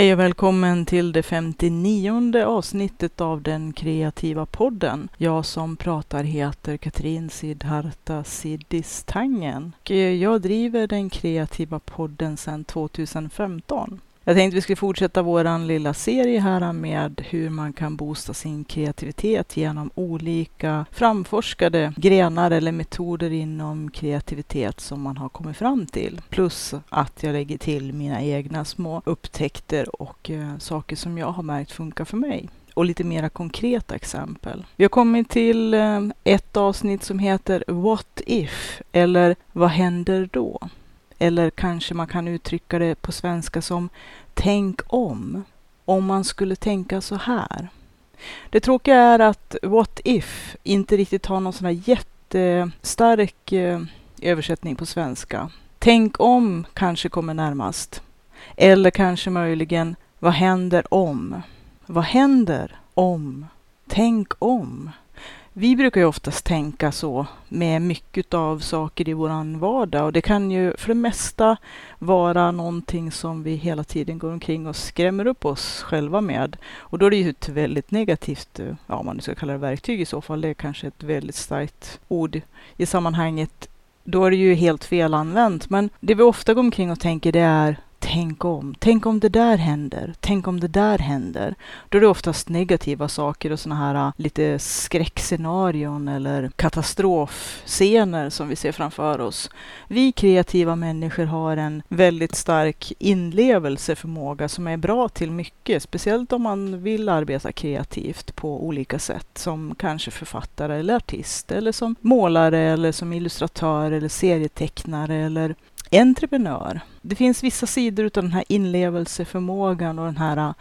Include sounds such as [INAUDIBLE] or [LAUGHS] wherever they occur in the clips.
Hej och välkommen till det 59 avsnittet av den kreativa podden. Jag som pratar heter Katrin Sidharta Siddistangen. Jag driver den kreativa podden sedan 2015. Jag tänkte vi skulle fortsätta vår lilla serie här med hur man kan boosta sin kreativitet genom olika framforskade grenar eller metoder inom kreativitet som man har kommit fram till. Plus att jag lägger till mina egna små upptäckter och eh, saker som jag har märkt funkar för mig och lite mera konkreta exempel. Vi har kommit till eh, ett avsnitt som heter What if? eller Vad händer då? Eller kanske man kan uttrycka det på svenska som tänk om. Om man skulle tänka så här. Det tråkiga är att what if inte riktigt har någon sån här jättestark eh, översättning på svenska. Tänk om kanske kommer närmast. Eller kanske möjligen vad händer om? Vad händer om? Tänk om. Vi brukar ju oftast tänka så med mycket av saker i vår vardag och det kan ju för det mesta vara någonting som vi hela tiden går omkring och skrämmer upp oss själva med. Och då är det ju ett väldigt negativt, ja om man nu ska kalla det verktyg i så fall, det är kanske ett väldigt starkt ord i sammanhanget. Då är det ju helt fel använt. Men det vi ofta går omkring och tänker det är tänk om. Tänk om det där händer. Tänk om det där händer. Då är det oftast negativa saker och sådana här äh, lite skräckscenarion eller katastrofscener som vi ser framför oss. Vi kreativa människor har en väldigt stark inlevelseförmåga som är bra till mycket, speciellt om man vill arbeta kreativt på olika sätt som kanske författare eller artist eller som målare eller som illustratör eller serietecknare eller entreprenör. Det finns vissa sidor av den här inlevelseförmågan och den här äh,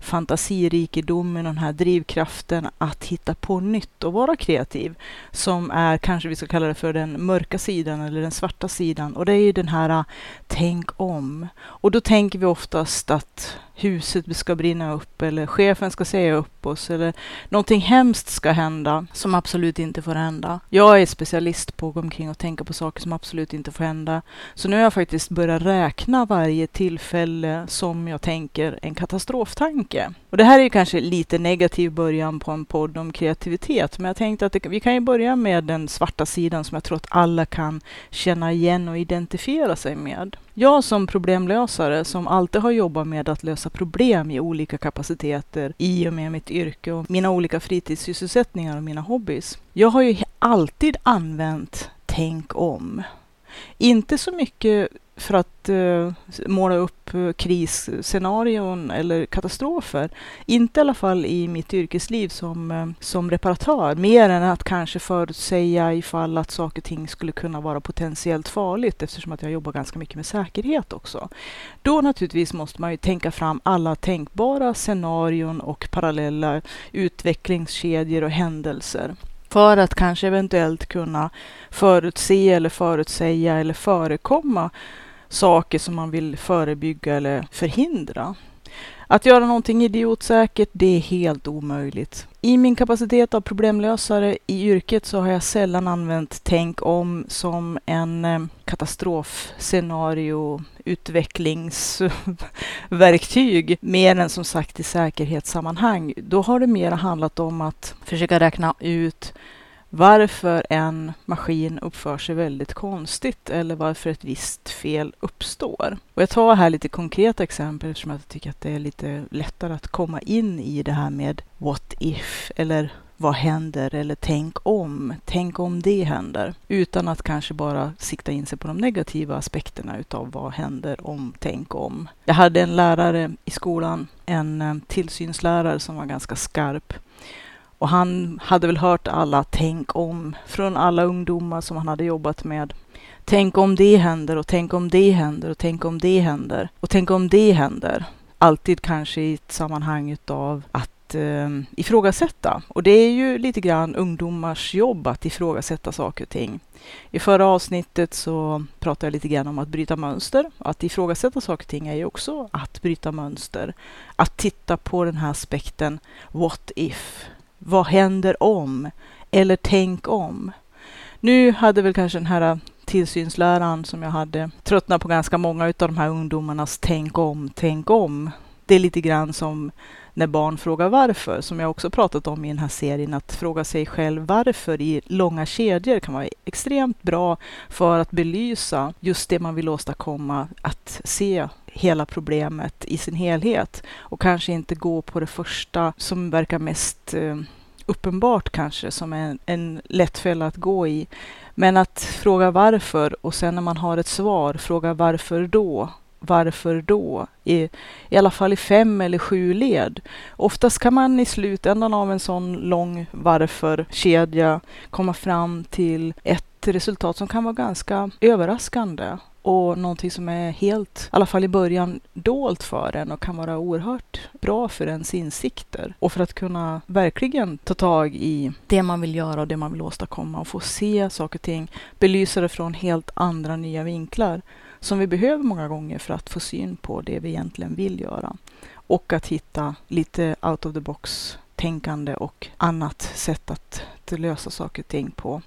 fantasirikedomen och den här drivkraften att hitta på nytt och vara kreativ som är kanske vi ska kalla det för den mörka sidan eller den svarta sidan och det är ju den här äh, tänk om. Och då tänker vi oftast att huset ska brinna upp eller chefen ska säga upp oss eller någonting hemskt ska hända som absolut inte får hända. Jag är specialist på att gå omkring och tänka på saker som absolut inte får hända. Så nu har jag faktiskt börjat räkna varje tillfälle som jag tänker en katastroftanke. Och det här är kanske lite negativ början på en podd om kreativitet, men jag tänkte att det, vi kan ju börja med den svarta sidan som jag tror att alla kan känna igen och identifiera sig med. Jag som problemlösare som alltid har jobbat med att lösa problem i olika kapaciteter i och med mitt yrke och mina olika fritidssysselsättningar och mina hobbys. Jag har ju alltid använt tänk om. Inte så mycket för att eh, måla upp eh, krisscenarion eller katastrofer. Inte i alla fall i mitt yrkesliv som, eh, som reparatör, mer än att kanske förutsäga ifall att saker och ting skulle kunna vara potentiellt farligt eftersom att jag jobbar ganska mycket med säkerhet också. Då naturligtvis måste man ju tänka fram alla tänkbara scenarion och parallella utvecklingskedjor och händelser för att kanske eventuellt kunna förutse eller förutsäga eller förekomma saker som man vill förebygga eller förhindra. Att göra någonting idiotsäkert, det är helt omöjligt. I min kapacitet av problemlösare i yrket så har jag sällan använt tänk om som en eh, katastrofscenario utvecklingsverktyg mer än som sagt i säkerhetssammanhang. Då har det mer handlat om att försöka räkna ut varför en maskin uppför sig väldigt konstigt eller varför ett visst fel uppstår. Och jag tar här lite konkreta exempel eftersom jag tycker att det är lite lättare att komma in i det här med what if eller vad händer eller tänk om, tänk om det händer. Utan att kanske bara sikta in sig på de negativa aspekterna utav vad händer om, tänk om. Jag hade en lärare i skolan, en eh, tillsynslärare som var ganska skarp och han hade väl hört alla tänk om från alla ungdomar som han hade jobbat med. Tänk om det händer och tänk om det händer och tänk om det händer och tänk om det händer. Alltid kanske i ett sammanhang utav att eh, ifrågasätta. Och det är ju lite grann ungdomars jobb att ifrågasätta saker och ting. I förra avsnittet så pratade jag lite grann om att bryta mönster. Att ifrågasätta saker och ting är ju också att bryta mönster. Att titta på den här aspekten What if? Vad händer om? Eller tänk om. Nu hade väl kanske den här tillsynsläraren som jag hade tröttnat på ganska många av de här ungdomarnas tänk om, tänk om det är lite grann som när barn frågar varför, som jag också pratat om i den här serien, att fråga sig själv varför i långa kedjor kan vara extremt bra för att belysa just det man vill åstadkomma, att se hela problemet i sin helhet och kanske inte gå på det första som verkar mest eh, uppenbart kanske, som en, en lätt fälla att gå i. Men att fråga varför och sen när man har ett svar, fråga varför då? Varför då? I, I alla fall i fem eller sju led. Oftast kan man i slutändan av en sån lång varför-kedja komma fram till ett resultat som kan vara ganska överraskande och någonting som är helt, i alla fall i början, dolt för en och kan vara oerhört bra för ens insikter och för att kunna verkligen ta tag i det man vill göra och det man vill åstadkomma och få se saker och ting, belysa det från helt andra nya vinklar som vi behöver många gånger för att få syn på det vi egentligen vill göra. Och att hitta lite out of the box tänkande och annat sätt att lösa saker och ting på.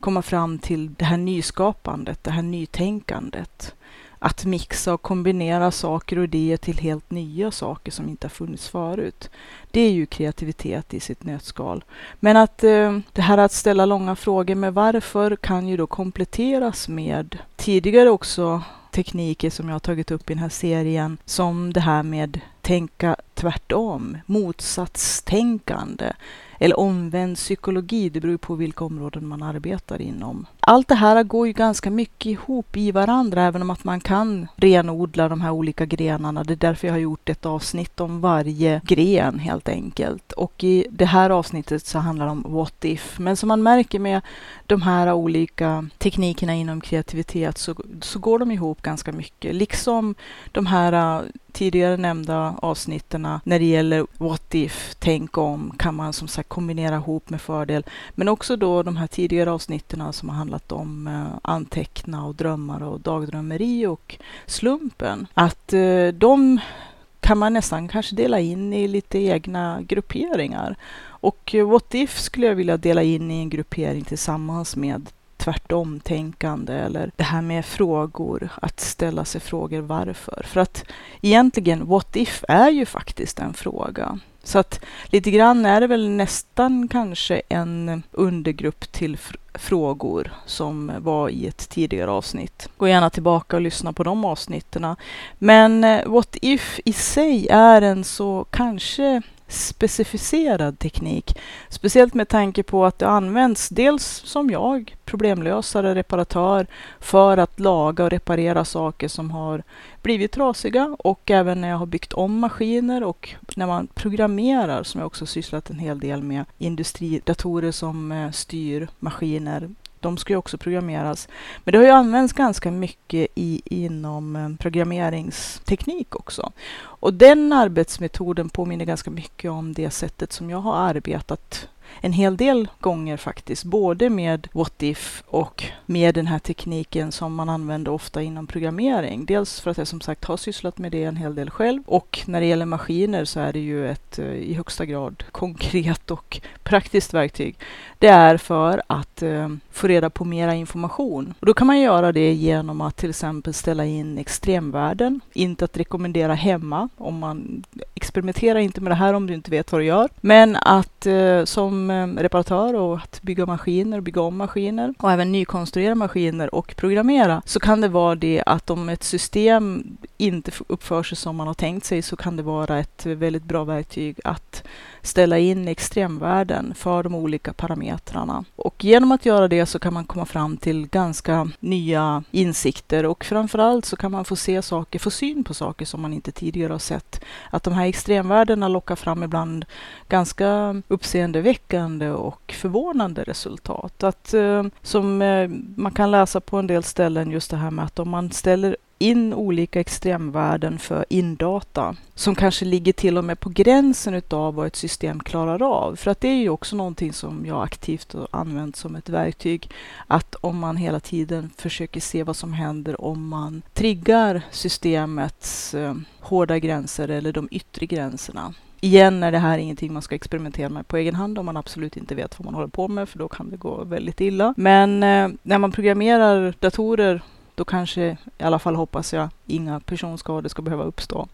Komma fram till det här nyskapandet, det här nytänkandet. Att mixa och kombinera saker och idéer till helt nya saker som inte har funnits förut. Det är ju kreativitet i sitt nötskal. Men att eh, det här att ställa långa frågor med varför kan ju då kompletteras med tidigare också tekniker som jag har tagit upp i den här serien, som det här med tänka tvärtom, motsatstänkande eller omvänd psykologi. Det beror på vilka områden man arbetar inom. Allt det här går ju ganska mycket ihop i varandra, även om att man kan renodla de här olika grenarna. Det är därför jag har gjort ett avsnitt om varje gren helt enkelt. Och i det här avsnittet så handlar det om what if. Men som man märker med de här olika teknikerna inom kreativitet så, så går de ihop ganska mycket. Liksom de här äh, tidigare nämnda avsnitten när det gäller what if, tänk om, kan man som sagt kombinera ihop med fördel. Men också då de här tidigare avsnitten som har handlat om eh, anteckna och drömmar och dagdrömmeri och slumpen. Att eh, de kan man nästan kanske dela in i lite egna grupperingar. Och eh, What If skulle jag vilja dela in i en gruppering tillsammans med tvärtom-tänkande eller det här med frågor, att ställa sig frågor varför. För att egentligen, what if är ju faktiskt en fråga. Så att lite grann är det väl nästan kanske en undergrupp till fr frågor som var i ett tidigare avsnitt. Gå gärna tillbaka och lyssna på de avsnitten. Men eh, What If i sig är en så kanske specificerad teknik. Speciellt med tanke på att det används dels som jag, problemlösare, reparatör, för att laga och reparera saker som har blivit trasiga och även när jag har byggt om maskiner och när man programmerar, som jag också sysslat en hel del med, industridatorer som eh, styr maskiner de ska ju också programmeras. Men det har ju använts ganska mycket i, inom eh, programmeringsteknik också. Och den arbetsmetoden påminner ganska mycket om det sättet som jag har arbetat en hel del gånger faktiskt, både med What If och med den här tekniken som man använder ofta inom programmering. Dels för att jag som sagt har sysslat med det en hel del själv och när det gäller maskiner så är det ju ett eh, i högsta grad [LAUGHS] konkret och praktiskt verktyg. Det är för att eh, få reda på mera information. Och då kan man göra det genom att till exempel ställa in extremvärden. Inte att rekommendera hemma om man experimenterar inte med det här om du inte vet vad du gör. Men att eh, som Ehm, reparatör och att bygga maskiner, bygga om maskiner och även nykonstruera maskiner och programmera så kan det vara det att om ett system inte uppför sig som man har tänkt sig så kan det vara ett väldigt bra verktyg att ställa in extremvärden för de olika parametrarna. Och genom att göra det så kan man komma fram till ganska nya insikter och framförallt så kan man få se saker, få syn på saker som man inte tidigare har sett. Att de här extremvärdena lockar fram ibland ganska uppseendeväckande och förvånande resultat. Att, eh, som eh, man kan läsa på en del ställen just det här med att om man ställer in olika extremvärden för indata som kanske ligger till och med på gränsen utav vad ett system klarar av. För att det är ju också någonting som jag aktivt har använt som ett verktyg. Att om man hela tiden försöker se vad som händer om man triggar systemets eh, hårda gränser eller de yttre gränserna. Igen är det här ingenting man ska experimentera med på egen hand om man absolut inte vet vad man håller på med, för då kan det gå väldigt illa. Men eh, när man programmerar datorer då kanske, i alla fall hoppas jag, inga personskador ska behöva uppstå.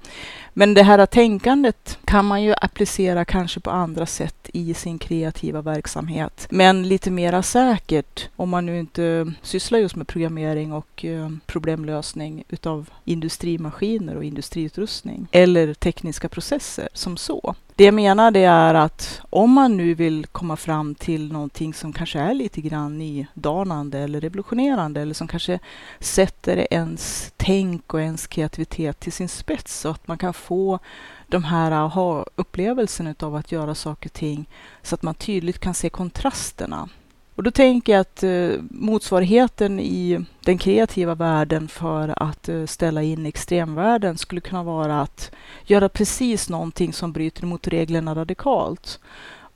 Men det här tänkandet kan man ju applicera kanske på andra sätt i sin kreativa verksamhet. Men lite mera säkert om man nu inte sysslar just med programmering och eh, problemlösning utav industrimaskiner och industriutrustning eller tekniska processer som så. Det jag menar det är att om man nu vill komma fram till någonting som kanske är lite grann nydanande eller revolutionerande eller som kanske sätter ens tänk och ens kreativitet till sin spets så att man kan få de här äh, aha-upplevelsen av att göra saker och ting så att man tydligt kan se kontrasterna och då tänker jag att eh, motsvarigheten i den kreativa världen för att eh, ställa in extremvärlden skulle kunna vara att göra precis någonting som bryter mot reglerna radikalt.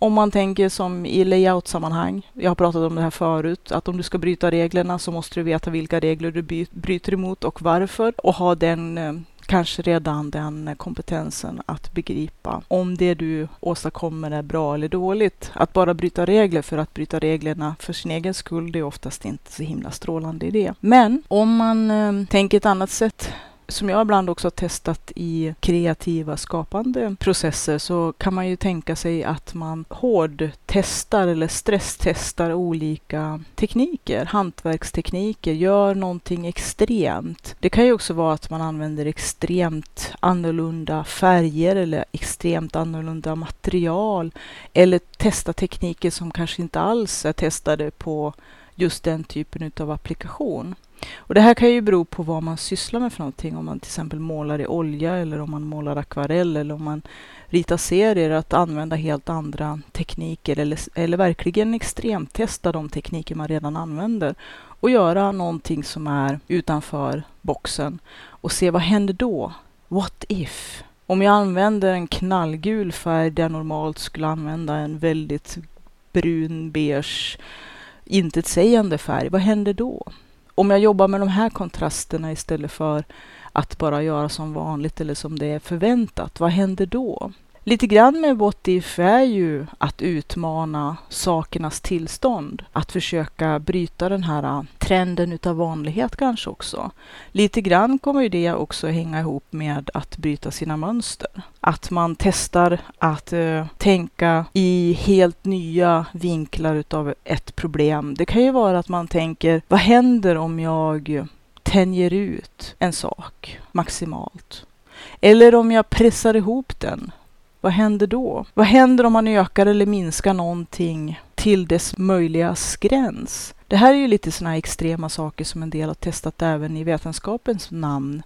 Om man tänker som i layout-sammanhang, jag har pratat om det här förut, att om du ska bryta reglerna så måste du veta vilka regler du bryter emot och varför och ha den eh, kanske redan den kompetensen att begripa om det du åstadkommer är bra eller dåligt. Att bara bryta regler för att bryta reglerna för sin egen skull, det är oftast inte så himla strålande idé. Men om man eh, tänker ett annat sätt som jag ibland också har testat i kreativa skapande processer så kan man ju tänka sig att man hårdtestar eller stresstestar olika tekniker, hantverkstekniker, gör någonting extremt. Det kan ju också vara att man använder extremt annorlunda färger eller extremt annorlunda material eller testa tekniker som kanske inte alls är testade på just den typen av applikation. Och det här kan ju bero på vad man sysslar med för någonting. Om man till exempel målar i olja eller om man målar akvarell eller om man ritar serier. Att använda helt andra tekniker eller, eller verkligen extremtesta de tekniker man redan använder och göra någonting som är utanför boxen och se vad händer då? What if? Om jag använder en knallgul färg där jag normalt skulle använda en väldigt brun, beige, intetsägande färg, vad händer då? Om jag jobbar med de här kontrasterna istället för att bara göra som vanligt eller som det är förväntat, vad händer då? Lite grann med What If är ju att utmana sakernas tillstånd. Att försöka bryta den här trenden utav vanlighet kanske också. Lite grann kommer ju det också hänga ihop med att bryta sina mönster. Att man testar att eh, tänka i helt nya vinklar utav ett problem. Det kan ju vara att man tänker, vad händer om jag tänjer ut en sak maximalt? Eller om jag pressar ihop den vad händer då? Vad händer om man ökar eller minskar någonting till dess möjliga gräns? Det här är ju lite sådana extrema saker som en del har testat även i vetenskapens namn.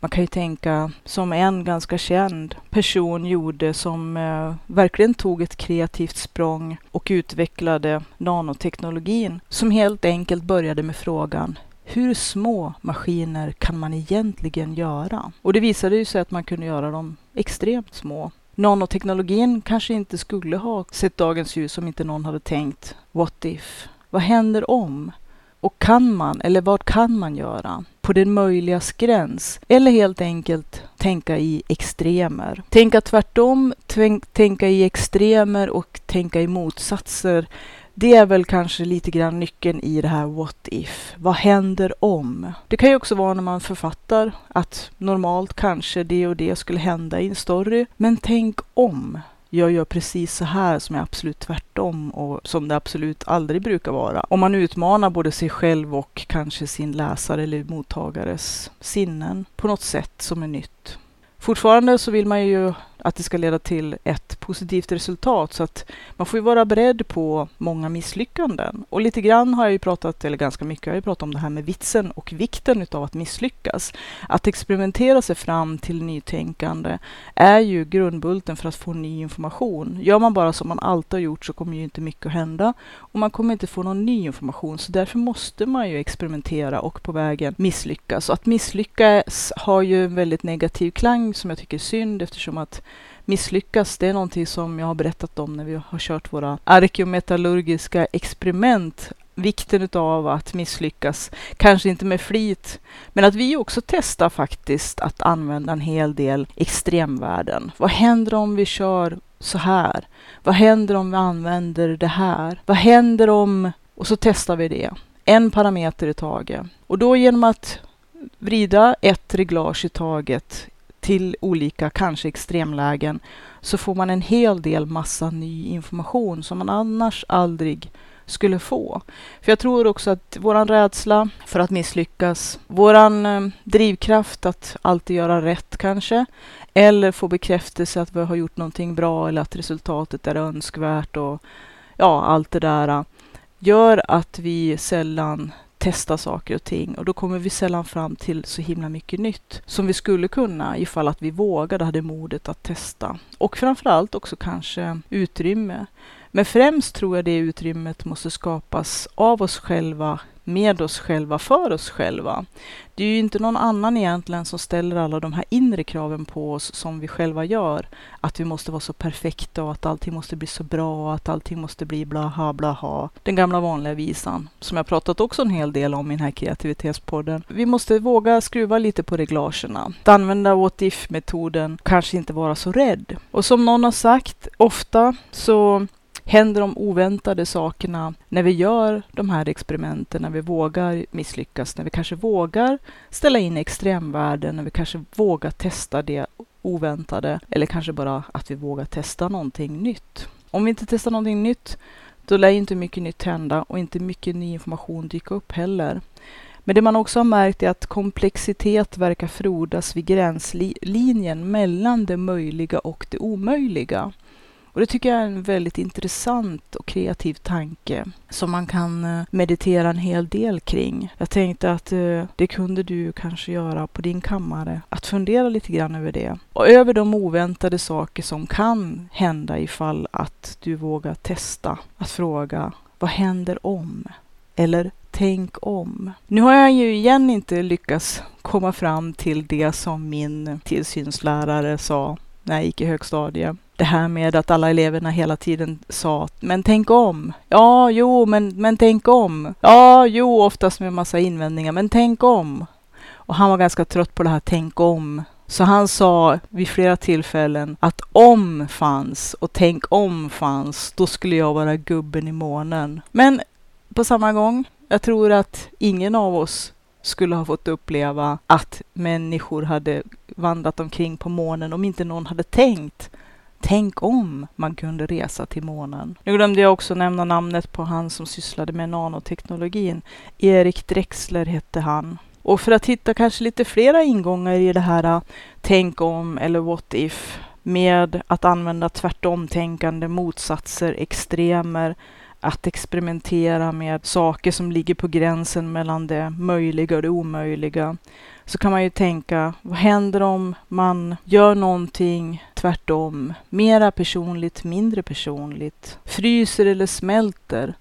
Man kan ju tänka som en ganska känd person gjorde som eh, verkligen tog ett kreativt språng och utvecklade nanoteknologin som helt enkelt började med frågan hur små maskiner kan man egentligen göra? Och det visade ju sig att man kunde göra dem extremt små nanoteknologin kanske inte skulle ha sett dagens ljus om inte någon hade tänkt what if? Vad händer om? Och kan man, eller vad kan man göra? På den möjligas gräns. Eller helt enkelt tänka i extremer. Tänka tvärtom, tänka i extremer och tänka i motsatser det är väl kanske lite grann nyckeln i det här what if. Vad händer om? Det kan ju också vara när man författar att normalt kanske det och det skulle hända i en story. Men tänk om jag gör precis så här som är absolut tvärtom och som det absolut aldrig brukar vara. Om man utmanar både sig själv och kanske sin läsare eller mottagares sinnen på något sätt som är nytt. Fortfarande så vill man ju att det ska leda till ett positivt resultat. Så att man får ju vara beredd på många misslyckanden. Och lite grann har jag ju pratat, eller ganska mycket har jag pratat om det här med vitsen och vikten utav att misslyckas. Att experimentera sig fram till nytänkande är ju grundbulten för att få ny information. Gör man bara som man alltid har gjort så kommer ju inte mycket att hända och man kommer inte få någon ny information. Så därför måste man ju experimentera och på vägen misslyckas. Och att misslyckas har ju en väldigt negativ klang som jag tycker är synd eftersom att misslyckas. Det är någonting som jag har berättat om när vi har kört våra arkeometallurgiska experiment. Vikten av att misslyckas, kanske inte med flit, men att vi också testar faktiskt att använda en hel del extremvärden. Vad händer om vi kör så här? Vad händer om vi använder det här? Vad händer om... Och så testar vi det. En parameter i taget. Och då genom att vrida ett reglage i taget till olika, kanske extremlägen, så får man en hel del massa ny information som man annars aldrig skulle få. För jag tror också att våran rädsla för att misslyckas, våran eh, drivkraft att alltid göra rätt kanske, eller få bekräftelse att vi har gjort någonting bra eller att resultatet är önskvärt och ja, allt det där eh, gör att vi sällan Testa saker och ting och då kommer vi sällan fram till så himla mycket nytt som vi skulle kunna ifall att vi vågade, hade modet att testa. Och framförallt också kanske utrymme. Men främst tror jag det utrymmet måste skapas av oss själva, med oss själva, för oss själva. Det är ju inte någon annan egentligen som ställer alla de här inre kraven på oss som vi själva gör. Att vi måste vara så perfekta och att allting måste bli så bra och att allting måste bli blaha blaha. Den gamla vanliga visan som jag pratat också en hel del om i den här kreativitetspodden. Vi måste våga skruva lite på reglagerna. Att använda what if-metoden, kanske inte vara så rädd. Och som någon har sagt, ofta så händer de oväntade sakerna när vi gör de här experimenten, när vi vågar misslyckas, när vi kanske vågar ställa in extremvärden, när vi kanske vågar testa det oväntade eller kanske bara att vi vågar testa någonting nytt. Om vi inte testar någonting nytt, då lär inte mycket nytt hända och inte mycket ny information dyka upp heller. Men det man också har märkt är att komplexitet verkar frodas vid gränslinjen mellan det möjliga och det omöjliga. Och det tycker jag är en väldigt intressant och kreativ tanke som man kan eh, meditera en hel del kring. Jag tänkte att eh, det kunde du kanske göra på din kammare, att fundera lite grann över det. Och över de oväntade saker som kan hända ifall att du vågar testa att fråga vad händer om? Eller tänk om. Nu har jag ju igen inte lyckats komma fram till det som min tillsynslärare sa när jag gick i högstadiet det här med att alla eleverna hela tiden sa men tänk om. Ja, jo, men, men tänk om. Ja, jo, oftast med massa invändningar, men tänk om. Och han var ganska trött på det här tänk om. Så han sa vid flera tillfällen att om fanns och tänk om fanns, då skulle jag vara gubben i månen. Men på samma gång, jag tror att ingen av oss skulle ha fått uppleva att människor hade vandrat omkring på månen om inte någon hade tänkt Tänk om man kunde resa till månen. Nu glömde jag också nämna namnet på han som sysslade med nanoteknologin. Erik Drexler hette han. Och för att hitta kanske lite flera ingångar i det här tänk om eller what if med att använda tvärtomtänkande, motsatser, extremer, att experimentera med saker som ligger på gränsen mellan det möjliga och det omöjliga så kan man ju tänka, vad händer om man gör någonting tvärtom? Mera personligt, mindre personligt. Fryser eller smälter.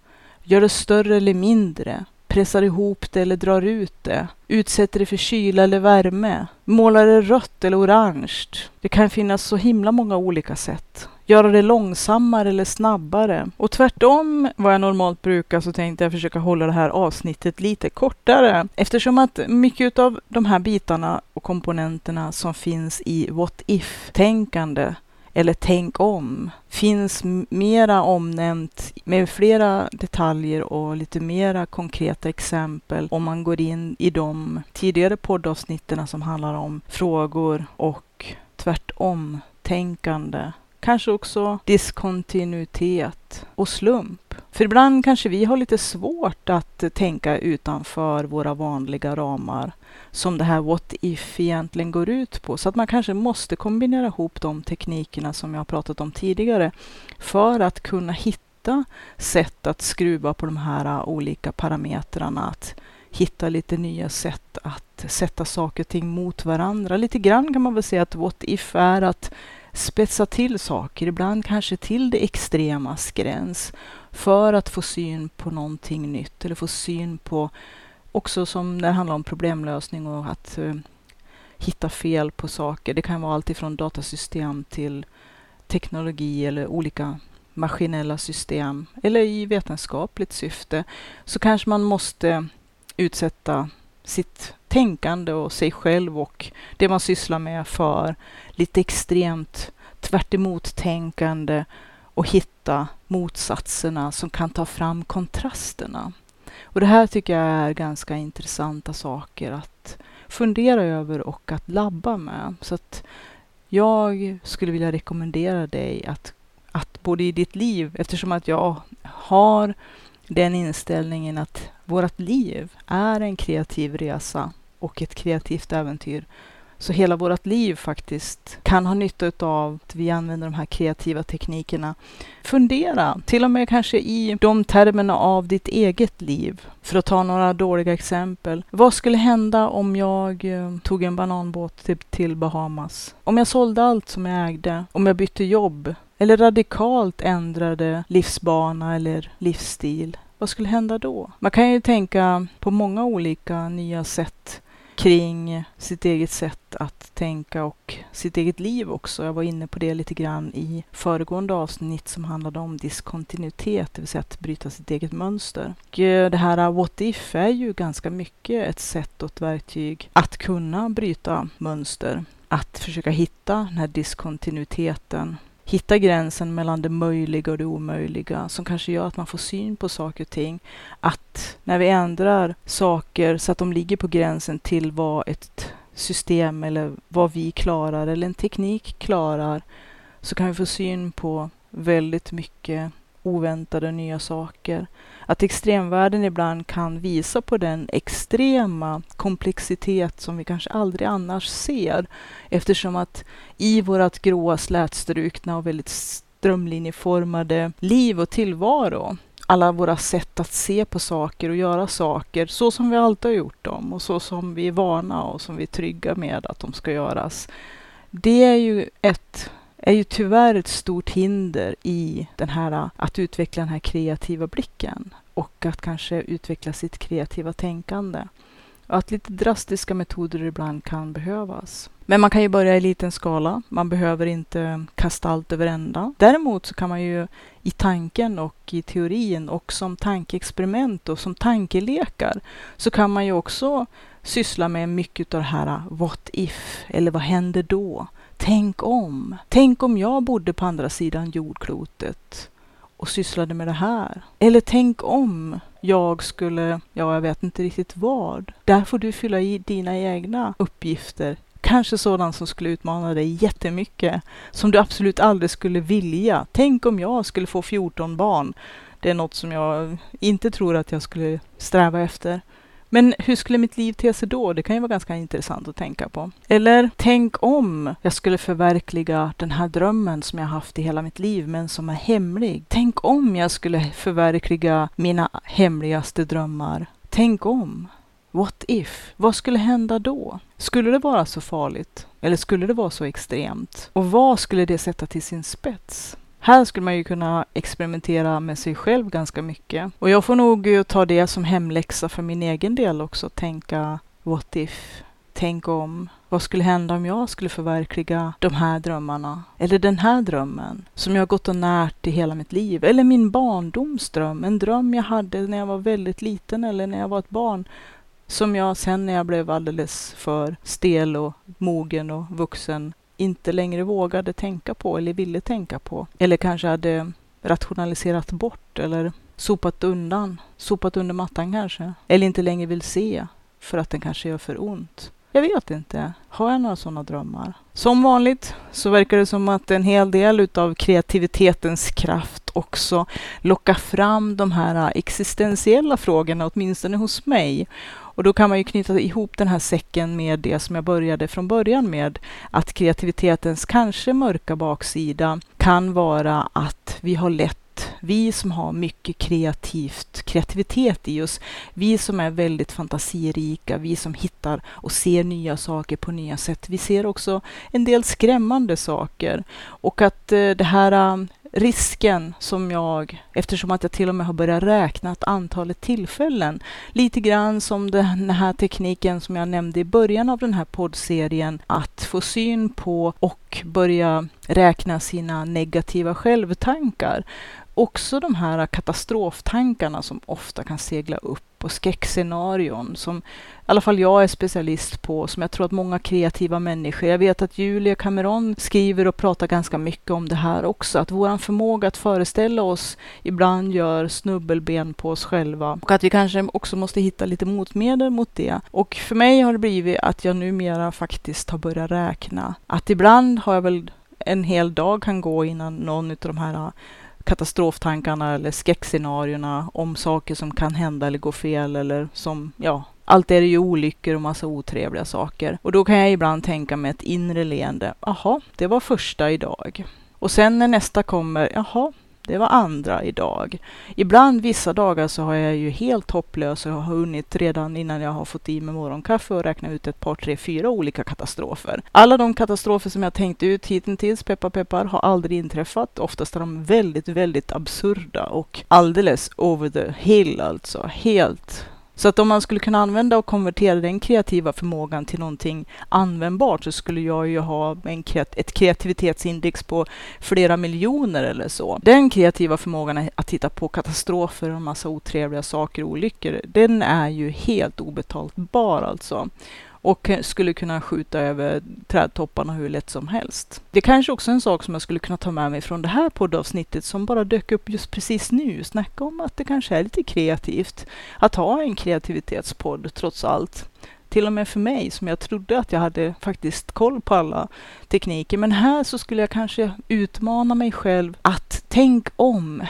Gör det större eller mindre pressar ihop det eller drar ut det, utsätter det för kyla eller värme, målar det rött eller orange. Det kan finnas så himla många olika sätt. Göra det långsammare eller snabbare. Och tvärtom vad jag normalt brukar så tänkte jag försöka hålla det här avsnittet lite kortare. Eftersom att mycket av de här bitarna och komponenterna som finns i what if-tänkande eller tänk om finns mera omnämnt med flera detaljer och lite mera konkreta exempel om man går in i de tidigare poddavsnitten som handlar om frågor och tvärtom tänkande Kanske också diskontinuitet och slump. För ibland kanske vi har lite svårt att tänka utanför våra vanliga ramar som det här what if egentligen går ut på. Så att man kanske måste kombinera ihop de teknikerna som jag har pratat om tidigare för att kunna hitta sätt att skruva på de här olika parametrarna. Att hitta lite nya sätt att sätta saker och ting mot varandra. Lite grann kan man väl säga att what if är att spetsa till saker, ibland kanske till det extremas gräns, för att få syn på någonting nytt eller få syn på, också som när det handlar om problemlösning och att uh, hitta fel på saker. Det kan vara allt ifrån datasystem till teknologi eller olika maskinella system eller i vetenskapligt syfte så kanske man måste utsätta sitt tänkande och sig själv och det man sysslar med för lite extremt tvärt tänkande och hitta motsatserna som kan ta fram kontrasterna. Och det här tycker jag är ganska intressanta saker att fundera över och att labba med. Så att jag skulle vilja rekommendera dig att, att både i ditt liv, eftersom att jag har den inställningen att vårt liv är en kreativ resa och ett kreativt äventyr. Så hela vårt liv faktiskt kan ha nytta av att vi använder de här kreativa teknikerna. Fundera, till och med kanske i de termerna av ditt eget liv. För att ta några dåliga exempel. Vad skulle hända om jag eh, tog en bananbåt till Bahamas? Om jag sålde allt som jag ägde? Om jag bytte jobb? Eller radikalt ändrade livsbana eller livsstil? Vad skulle hända då? Man kan ju tänka på många olika nya sätt kring sitt eget sätt att tänka och sitt eget liv också. Jag var inne på det lite grann i föregående avsnitt som handlade om diskontinuitet, det vill säga att bryta sitt eget mönster. Och eh, det här eh, what if är ju ganska mycket ett sätt och ett verktyg att kunna bryta mönster. Att försöka hitta den här diskontinuiteten hitta gränsen mellan det möjliga och det omöjliga som kanske gör att man får syn på saker och ting. Att när vi ändrar saker så att de ligger på gränsen till vad ett system eller vad vi klarar eller en teknik klarar så kan vi få syn på väldigt mycket oväntade nya saker. Att extremvärlden ibland kan visa på den extrema komplexitet som vi kanske aldrig annars ser. Eftersom att i vårt gråa, slätstrukna och väldigt strömlinjeformade liv och tillvaro alla våra sätt att se på saker och göra saker så som vi alltid har gjort dem och så som vi är vana och som vi är trygga med att de ska göras. Det är ju ett är ju tyvärr ett stort hinder i den här, att utveckla den här kreativa blicken och att kanske utveckla sitt kreativa tänkande. Och att lite drastiska metoder ibland kan behövas. Men man kan ju börja i liten skala. Man behöver inte kasta allt över ända. Däremot så kan man ju i tanken och i teorin och som tankeexperiment och som tankelekar så kan man ju också syssla med mycket av det här what if eller vad händer då? Tänk om. Tänk om jag bodde på andra sidan jordklotet och sysslade med det här. Eller tänk om jag skulle, ja jag vet inte riktigt vad. Där får du fylla i dina egna uppgifter. Kanske sådant som skulle utmana dig jättemycket. Som du absolut aldrig skulle vilja. Tänk om jag skulle få 14 barn. Det är något som jag inte tror att jag skulle sträva efter. Men hur skulle mitt liv te sig då? Det kan ju vara ganska intressant att tänka på. Eller tänk om jag skulle förverkliga den här drömmen som jag haft i hela mitt liv, men som är hemlig. Tänk om jag skulle förverkliga mina hemligaste drömmar. Tänk om. What if? Vad skulle hända då? Skulle det vara så farligt? Eller skulle det vara så extremt? Och vad skulle det sätta till sin spets? Här skulle man ju kunna experimentera med sig själv ganska mycket. Och jag får nog eh, ta det som hemläxa för min egen del också. Tänka what if? Tänk om. Vad skulle hända om jag skulle förverkliga de här drömmarna? Eller den här drömmen som jag gått och närt i hela mitt liv. Eller min barndomsdröm. En dröm jag hade när jag var väldigt liten eller när jag var ett barn. Som jag sen när jag blev alldeles för stel och mogen och vuxen inte längre vågade tänka på eller ville tänka på. Eller kanske hade rationaliserat bort eller sopat undan, sopat under mattan kanske. Eller inte längre vill se för att den kanske gör för ont. Jag vet inte. Har jag några sådana drömmar? Som vanligt så verkar det som att en hel del utav kreativitetens kraft också lockar fram de här existentiella frågorna, åtminstone hos mig. Och då kan man ju knyta ihop den här säcken med det som jag började från början med, att kreativitetens kanske mörka baksida kan vara att vi har lätt vi som har mycket kreativt, kreativitet i oss, vi som är väldigt fantasirika, vi som hittar och ser nya saker på nya sätt. Vi ser också en del skrämmande saker och att eh, det här risken som jag, eftersom att jag till och med har börjat räkna antalet tillfällen, lite grann som den här tekniken som jag nämnde i början av den här poddserien, att få syn på och börja räkna sina negativa självtankar också de här katastroftankarna som ofta kan segla upp och skräckscenarion som i alla fall jag är specialist på, som jag tror att många kreativa människor, jag vet att Julia Cameron skriver och pratar ganska mycket om det här också, att vår förmåga att föreställa oss ibland gör snubbelben på oss själva och att vi kanske också måste hitta lite motmedel mot det. Och för mig har det blivit att jag numera faktiskt har börjat räkna. Att ibland har jag väl en hel dag kan gå innan någon av de här katastroftankarna eller skräckscenarierna om saker som kan hända eller gå fel eller som, ja, allt är det ju olyckor och massa otrevliga saker. Och då kan jag ibland tänka med ett inre leende, jaha, det var första idag. Och sen när nästa kommer, jaha, det var andra idag. Ibland vissa dagar så har jag ju helt hopplös och har hunnit redan innan jag har fått i mig morgonkaffe och räkna ut ett par, tre, fyra olika katastrofer. Alla de katastrofer som jag tänkt ut hittills, peppar peppar, har aldrig inträffat. Oftast är de väldigt, väldigt absurda och alldeles over the hill alltså. Helt så att om man skulle kunna använda och konvertera den kreativa förmågan till någonting användbart så skulle jag ju ha en kreat ett kreativitetsindex på flera miljoner eller så. Den kreativa förmågan att titta på katastrofer och en massa otrevliga saker och olyckor, den är ju helt obetalbar alltså och skulle kunna skjuta över trädtopparna hur lätt som helst. Det kanske också är en sak som jag skulle kunna ta med mig från det här poddavsnittet som bara dök upp just precis nu. Snacka om att det kanske är lite kreativt att ha en kreativitetspodd trots allt. Till och med för mig som jag trodde att jag hade faktiskt koll på alla tekniker. Men här så skulle jag kanske utmana mig själv att tänk om.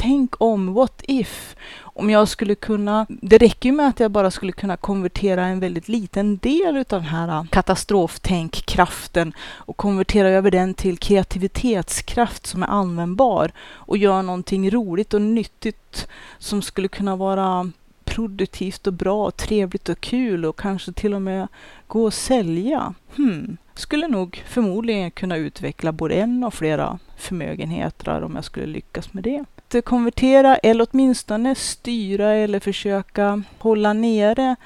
Tänk om, what if? om jag skulle kunna, det räcker ju med att jag bara skulle kunna konvertera en väldigt liten del av den här äh, katastroftänkkraften och konvertera över den till kreativitetskraft som är användbar och göra någonting roligt och nyttigt som skulle kunna vara produktivt och bra, och trevligt och kul och kanske till och med gå och sälja. Hmm. Skulle nog förmodligen kunna utveckla både en och flera förmögenheter om jag skulle lyckas med det konvertera eller åtminstone styra eller försöka hålla nere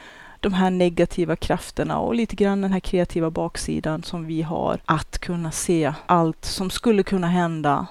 de här negativa krafterna och lite grann den här kreativa baksidan som vi har. Att kunna se allt som skulle kunna hända.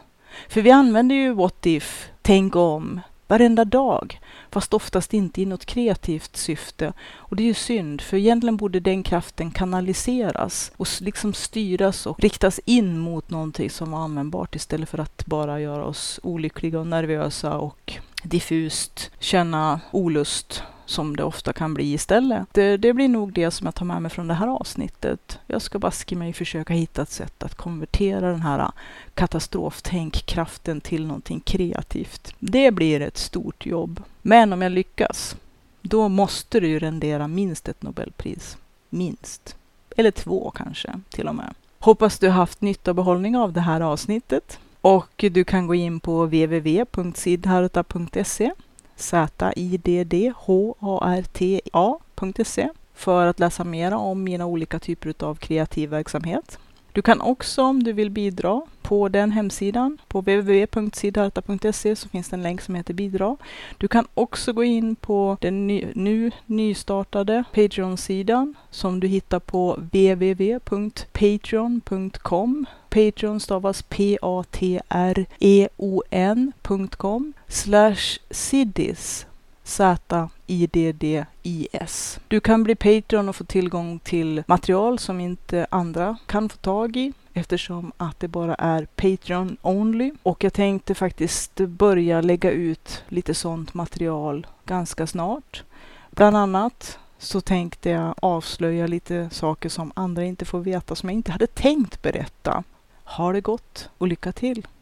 För vi använder ju what if, tänk om, varenda dag fast oftast inte i något kreativt syfte. Och det är ju synd, för egentligen borde den kraften kanaliseras och liksom styras och riktas in mot någonting som var användbart istället för att bara göra oss olyckliga och nervösa och diffust känna olust som det ofta kan bli istället. Det, det, blir nog det som jag tar med mig från det här avsnittet. Jag ska baske mig försöka hitta ett sätt att konvertera den här katastroftänk-kraften till någonting kreativt. Det blir ett stort jobb. Men om jag lyckas, då måste det ju rendera minst ett Nobelpris. Minst. Eller två kanske, till och med. Hoppas du haft nytta och behållning av det här avsnittet. Och du kan gå in på www.sidharta.se ziddharta.se för att läsa mer om mina olika typer av kreativ verksamhet. Du kan också om du vill bidra på den hemsidan, på www.sidharta.se så finns det en länk som heter bidra. Du kan också gå in på den ny, nu nystartade Patreon-sidan som du hittar på www.patreon.com Patreon stavas p-a-t-r-e-o-n.com slash siddis Z-I-D-D-I-S. Du kan bli Patreon och få tillgång till material som inte andra kan få tag i eftersom att det bara är Patreon only. Och jag tänkte faktiskt börja lägga ut lite sånt material ganska snart. Bland annat så tänkte jag avslöja lite saker som andra inte får veta som jag inte hade tänkt berätta. Ha det gott och lycka till!